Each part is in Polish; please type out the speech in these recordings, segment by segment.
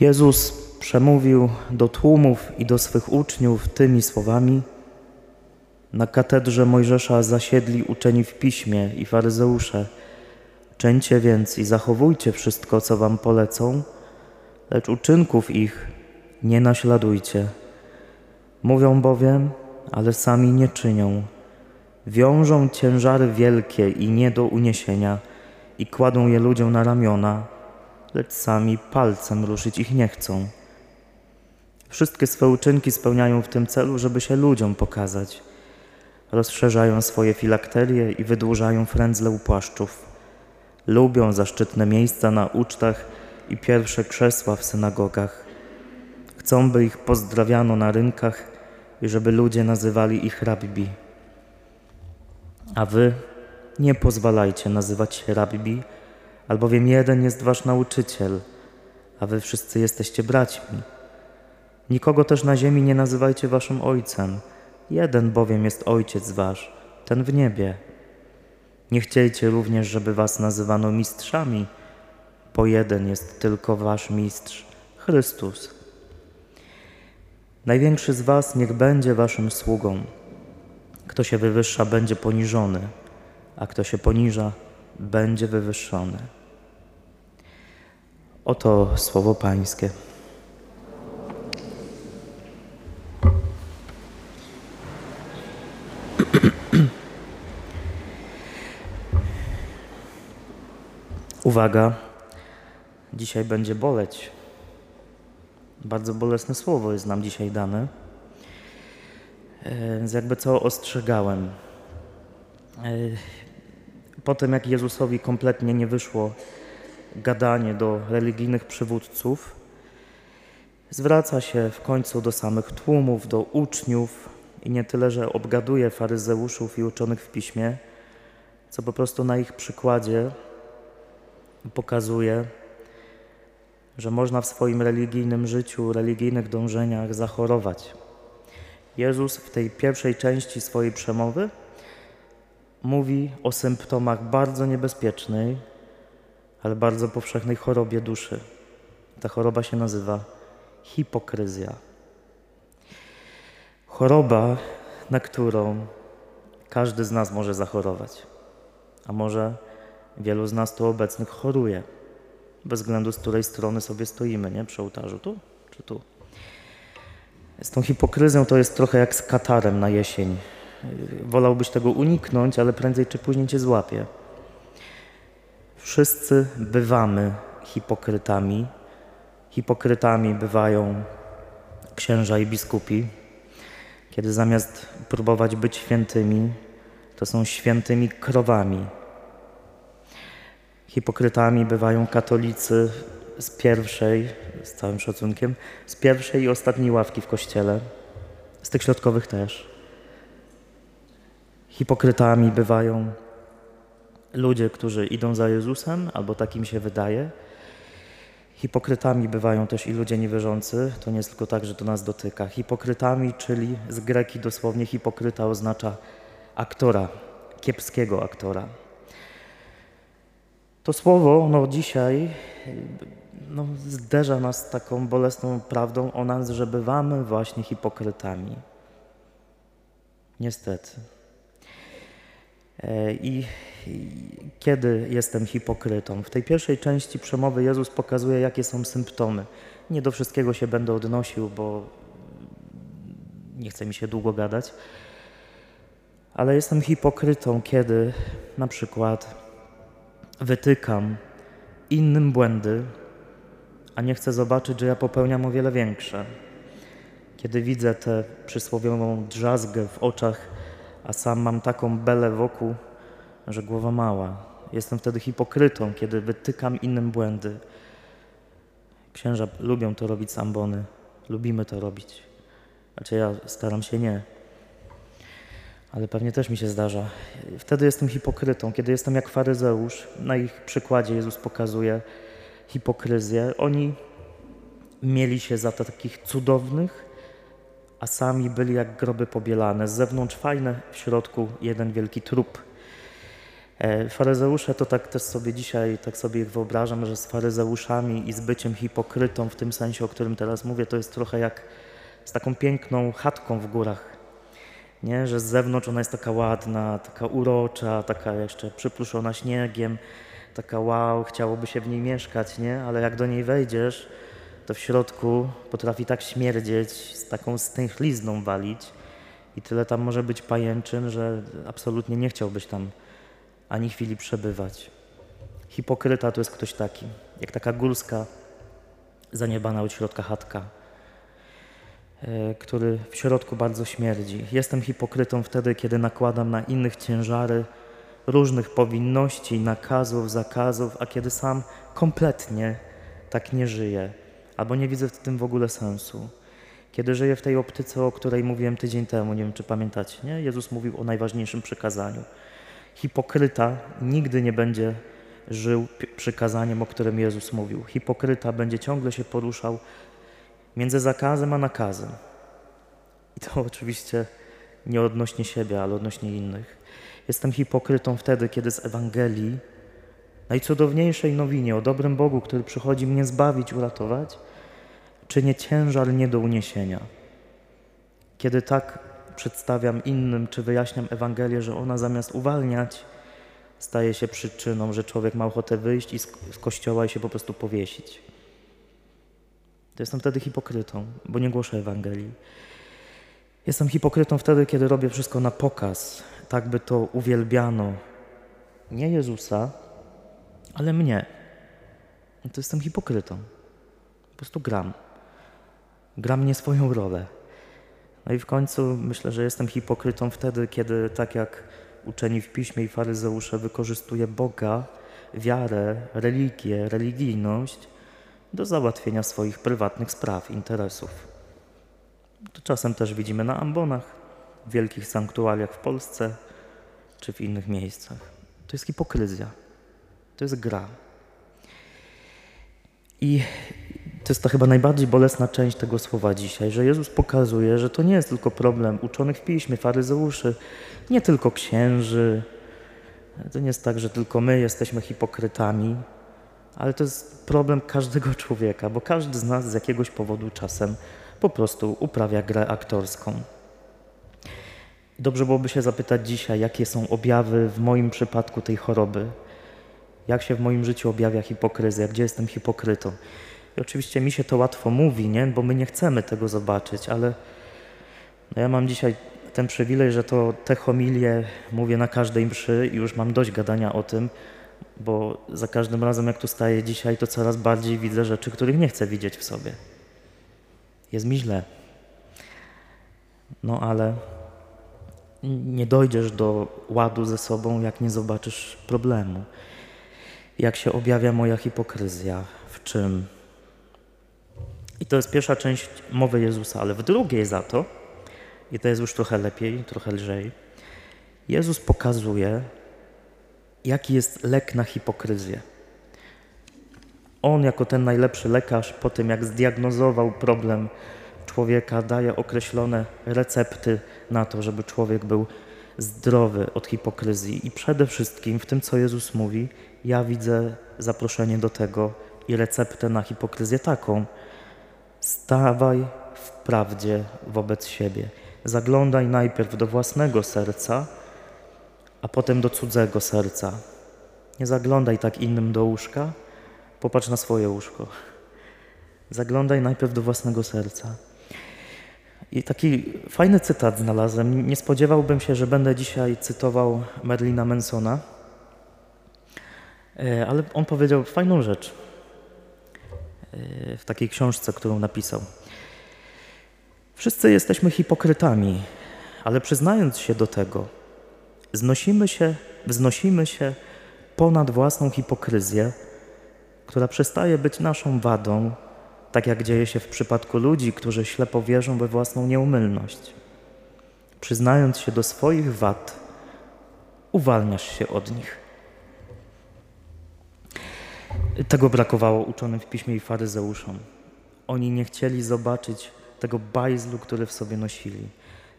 Jezus przemówił do tłumów i do swych uczniów tymi słowami: Na katedrze Mojżesza zasiedli uczeni w piśmie i faryzeusze. Czyńcie więc i zachowujcie wszystko, co wam polecą, lecz uczynków ich nie naśladujcie. Mówią bowiem, ale sami nie czynią. Wiążą ciężary wielkie i nie do uniesienia i kładą je ludziom na ramiona, lecz sami palcem ruszyć ich nie chcą. Wszystkie swe uczynki spełniają w tym celu, żeby się ludziom pokazać. Rozszerzają swoje filakterie i wydłużają frędzle u płaszczów. Lubią zaszczytne miejsca na ucztach i pierwsze krzesła w synagogach. Chcą, by ich pozdrawiano na rynkach i żeby ludzie nazywali ich rabbi. A wy nie pozwalajcie nazywać się rabbi, albowiem jeden jest wasz nauczyciel, a wy wszyscy jesteście braćmi. Nikogo też na ziemi nie nazywajcie waszym ojcem, jeden bowiem jest ojciec wasz, ten w niebie. Nie chciejcie również, żeby was nazywano mistrzami, bo jeden jest tylko wasz mistrz, Chrystus. Największy z was niech będzie waszym sługą. Kto się wywyższa, będzie poniżony, a kto się poniża, będzie wywyższony. Oto słowo Pańskie. Uwaga, dzisiaj będzie boleć. Bardzo bolesne słowo jest nam dzisiaj dane. E, więc jakby co ostrzegałem. E, po tym, jak Jezusowi kompletnie nie wyszło gadanie do religijnych przywódców, zwraca się w końcu do samych tłumów, do uczniów i nie tyle, że obgaduje faryzeuszów i uczonych w piśmie, co po prostu na ich przykładzie pokazuje, że można w swoim religijnym życiu, religijnych dążeniach zachorować. Jezus w tej pierwszej części swojej przemowy mówi o symptomach bardzo niebezpiecznej, ale bardzo powszechnej chorobie duszy. Ta choroba się nazywa hipokryzja. Choroba, na którą każdy z nas może zachorować, a może wielu z nas tu obecnych choruje, bez względu z której strony sobie stoimy, nie? Przy ołtarzu, tu czy tu. Z tą hipokryzją to jest trochę jak z katarem na jesień. Wolałbyś tego uniknąć, ale prędzej czy później cię złapie. Wszyscy bywamy hipokrytami. Hipokrytami bywają księża i biskupi, kiedy zamiast próbować być świętymi, to są świętymi krowami. Hipokrytami bywają katolicy z pierwszej, z całym szacunkiem, z pierwszej i ostatniej ławki w kościele, z tych środkowych też. Hipokrytami bywają ludzie, którzy idą za Jezusem, albo takim się wydaje. Hipokrytami bywają też i ludzie niewierzący. To nie jest tylko tak, że to nas dotyka. Hipokrytami, czyli z greki dosłownie hipokryta oznacza aktora, kiepskiego aktora. To słowo no, dzisiaj no, zderza nas taką bolesną prawdą o nas, że bywamy właśnie hipokrytami. Niestety. E, I, kiedy jestem hipokrytą? W tej pierwszej części przemowy Jezus pokazuje, jakie są symptomy. Nie do wszystkiego się będę odnosił, bo nie chce mi się długo gadać. Ale jestem hipokrytą, kiedy na przykład wytykam innym błędy, a nie chcę zobaczyć, że ja popełniam o wiele większe. Kiedy widzę tę przysłowiową drzazgę w oczach, a sam mam taką belę wokół, że głowa mała. Jestem wtedy hipokrytą, kiedy wytykam innym błędy. Księża lubią to robić sambony. Lubimy to robić. Znaczy ja staram się nie. Ale pewnie też mi się zdarza. Wtedy jestem hipokrytą, kiedy jestem jak faryzeusz. Na ich przykładzie Jezus pokazuje, hipokryzję. Oni mieli się za takich cudownych, a sami byli jak groby pobielane. Z zewnątrz fajne, w środku jeden wielki trup. E, faryzeusze to tak też sobie dzisiaj, tak sobie ich wyobrażam, że z faryzeuszami i z byciem hipokrytą w tym sensie, o którym teraz mówię, to jest trochę jak z taką piękną chatką w górach. Nie? Że z zewnątrz ona jest taka ładna, taka urocza, taka jeszcze przypluszona śniegiem, taka wow, chciałoby się w niej mieszkać, nie? Ale jak do niej wejdziesz, to w środku potrafi tak śmierdzieć, z taką stęchlizną walić i tyle tam może być pajęczyn, że absolutnie nie chciałbyś tam ani chwili przebywać. Hipokryta to jest ktoś taki, jak taka górska, zaniebana od środka chatka, e, który w środku bardzo śmierdzi. Jestem hipokrytą wtedy, kiedy nakładam na innych ciężary różnych powinności, nakazów, zakazów, a kiedy sam kompletnie tak nie żyję, albo nie widzę w tym w ogóle sensu. Kiedy żyję w tej optyce, o której mówiłem tydzień temu, nie wiem czy pamiętacie, nie? Jezus mówił o najważniejszym przykazaniu – Hipokryta nigdy nie będzie żył przykazaniem, o którym Jezus mówił. Hipokryta będzie ciągle się poruszał między zakazem a nakazem. I to oczywiście nie odnośnie siebie, ale odnośnie innych. Jestem hipokrytą wtedy, kiedy z Ewangelii, najcudowniejszej nowinie o dobrym Bogu, który przychodzi mnie zbawić, uratować, czynię ciężar nie do uniesienia. Kiedy tak przedstawiam innym, czy wyjaśniam Ewangelię, że ona zamiast uwalniać, staje się przyczyną, że człowiek ma ochotę wyjść i z, kościoła i się po prostu powiesić. To jestem wtedy hipokrytą, bo nie głoszę Ewangelii. Jestem hipokrytą wtedy, kiedy robię wszystko na pokaz, tak by to uwielbiano. Nie Jezusa, ale mnie. to jestem hipokrytą. Po prostu gram. Gram nie swoją rolę. No i w końcu myślę, że jestem hipokrytą wtedy, kiedy tak jak uczeni w piśmie i faryzeusze wykorzystuję Boga, wiarę, religię, religijność do załatwienia swoich prywatnych spraw, interesów. To czasem też widzimy na ambonach, w wielkich sanktuariach w Polsce czy w innych miejscach. To jest hipokryzja. To jest gra. I to jest ta chyba najbardziej bolesna część tego słowa dzisiaj, że Jezus pokazuje, że to nie jest tylko problem uczonych w piśmie, faryzeuszy, nie tylko księży. To nie jest tak, że tylko my jesteśmy hipokrytami, ale to jest problem każdego człowieka, bo każdy z nas z jakiegoś powodu czasem po prostu uprawia grę aktorską. Dobrze byłoby się zapytać dzisiaj, jakie są objawy w moim przypadku tej choroby. Jak się w moim życiu objawia hipokryzja, gdzie jestem hipokrytą. I oczywiście mi się to łatwo mówi, nie? bo my nie chcemy tego zobaczyć, ale no ja mam dzisiaj ten przywilej, że to te homilie mówię na każdej mszy i już mam dość gadania o tym, bo za każdym razem jak tu staję dzisiaj, to coraz bardziej widzę rzeczy, których nie chcę widzieć w sobie. Jest mi źle. No ale nie dojdziesz do ładu ze sobą, jak nie zobaczysz problemu. Jak się objawia moja hipokryzja, w czym i to jest pierwsza część mowy Jezusa, ale w drugiej za to, i to jest już trochę lepiej, trochę lżej, Jezus pokazuje, jaki jest lek na hipokryzję. On, jako ten najlepszy lekarz, po tym jak zdiagnozował problem człowieka, daje określone recepty na to, żeby człowiek był zdrowy od hipokryzji. I przede wszystkim w tym, co Jezus mówi, ja widzę zaproszenie do tego i receptę na hipokryzję taką, Stawaj w prawdzie wobec siebie. Zaglądaj najpierw do własnego serca, a potem do cudzego serca. Nie zaglądaj tak innym do łóżka, popatrz na swoje łóżko. Zaglądaj najpierw do własnego serca. I taki fajny cytat znalazłem. Nie spodziewałbym się, że będę dzisiaj cytował Merlina Mansona, e, ale on powiedział fajną rzecz w takiej książce, którą napisał. Wszyscy jesteśmy hipokrytami, ale przyznając się do tego, znosimy się, wznosimy się ponad własną hipokryzję, która przestaje być naszą wadą, tak jak dzieje się w przypadku ludzi, którzy ślepo wierzą we własną nieumylność. Przyznając się do swoich wad, uwalniasz się od nich. Tego brakowało uczonym w piśmie i faryzeuszom. Oni nie chcieli zobaczyć tego bajzlu, który w sobie nosili.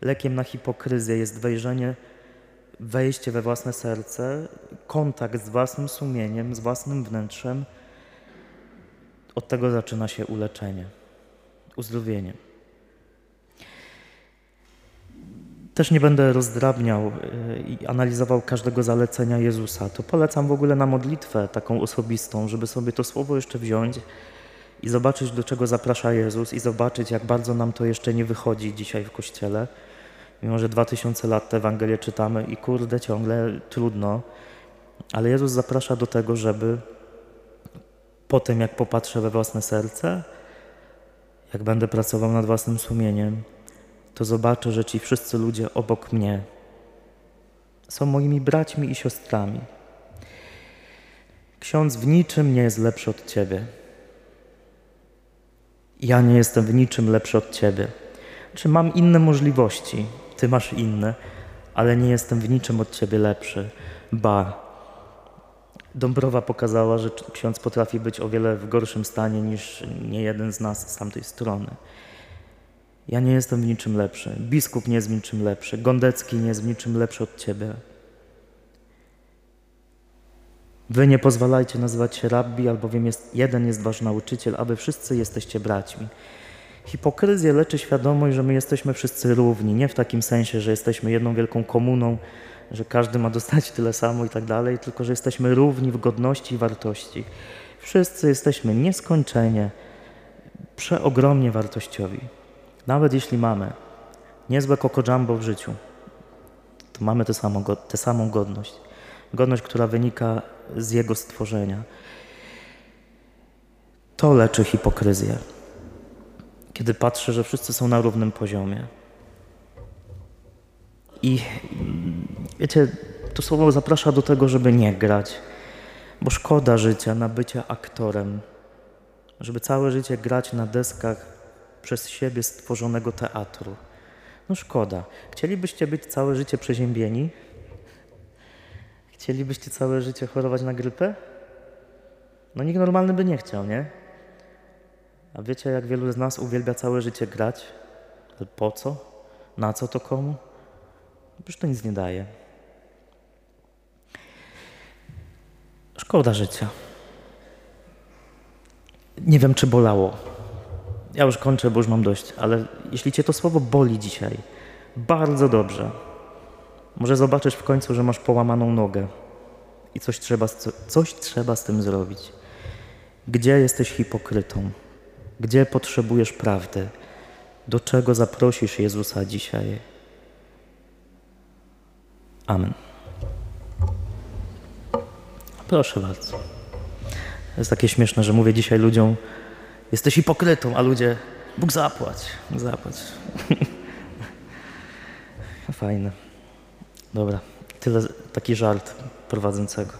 Lekiem na hipokryzję jest wejrzenie wejście we własne serce, kontakt z własnym sumieniem, z własnym wnętrzem, od tego zaczyna się uleczenie, uzdrowienie. Też nie będę rozdrabniał y, i analizował każdego zalecenia Jezusa. To polecam w ogóle na modlitwę taką osobistą, żeby sobie to słowo jeszcze wziąć i zobaczyć, do czego zaprasza Jezus, i zobaczyć, jak bardzo nam to jeszcze nie wychodzi dzisiaj w kościele. Mimo, że dwa tysiące lat tę Ewangelię czytamy i kurde, ciągle trudno, ale Jezus zaprasza do tego, żeby po tym, jak popatrzę we własne serce, jak będę pracował nad własnym sumieniem, to zobaczę, że ci wszyscy ludzie obok mnie są moimi braćmi i siostrami. Ksiądz w niczym nie jest lepszy od ciebie. Ja nie jestem w niczym lepszy od ciebie. Czy mam inne możliwości, ty masz inne, ale nie jestem w niczym od ciebie lepszy. Ba, Dąbrowa pokazała, że ksiądz potrafi być o wiele w gorszym stanie niż nie jeden z nas z tamtej strony. Ja nie jestem w niczym lepszy. Biskup nie jest w niczym lepszy. Gondecki nie jest w niczym lepszy od ciebie. Wy nie pozwalajcie nazywać się rabbi, albowiem jest, jeden jest wasz nauczyciel, a wy wszyscy jesteście braćmi. Hipokryzję leczy świadomość, że my jesteśmy wszyscy równi. Nie w takim sensie, że jesteśmy jedną wielką komuną, że każdy ma dostać tyle samo i tak dalej, tylko że jesteśmy równi w godności i wartości. Wszyscy jesteśmy nieskończenie, przeogromnie wartościowi. Nawet jeśli mamy niezłe jumbo w życiu, to mamy tę samą, tę samą godność. Godność, która wynika z Jego stworzenia. To leczy hipokryzję. Kiedy patrzę, że wszyscy są na równym poziomie. I wiecie, to słowo zaprasza do tego, żeby nie grać, bo szkoda życia na bycie aktorem, żeby całe życie grać na deskach przez siebie stworzonego teatru. No szkoda. Chcielibyście być całe życie przeziębieni? Chcielibyście całe życie chorować na grypę? No nikt normalny by nie chciał, nie? A wiecie, jak wielu z nas uwielbia całe życie grać? Ale po co? Na co to komu? Przecież to nic nie daje. Szkoda życia. Nie wiem, czy bolało. Ja już kończę, bo już mam dość, ale jeśli cię to słowo boli dzisiaj, bardzo dobrze. Może zobaczysz w końcu, że masz połamaną nogę i coś trzeba, coś trzeba z tym zrobić. Gdzie jesteś hipokrytą? Gdzie potrzebujesz prawdy? Do czego zaprosisz Jezusa dzisiaj? Amen. Proszę bardzo. Jest takie śmieszne, że mówię dzisiaj ludziom, Jesteś hipokrytą, a ludzie, Bóg zapłać, Bóg zapłać. Fajne. Dobra, tyle taki żart prowadzącego.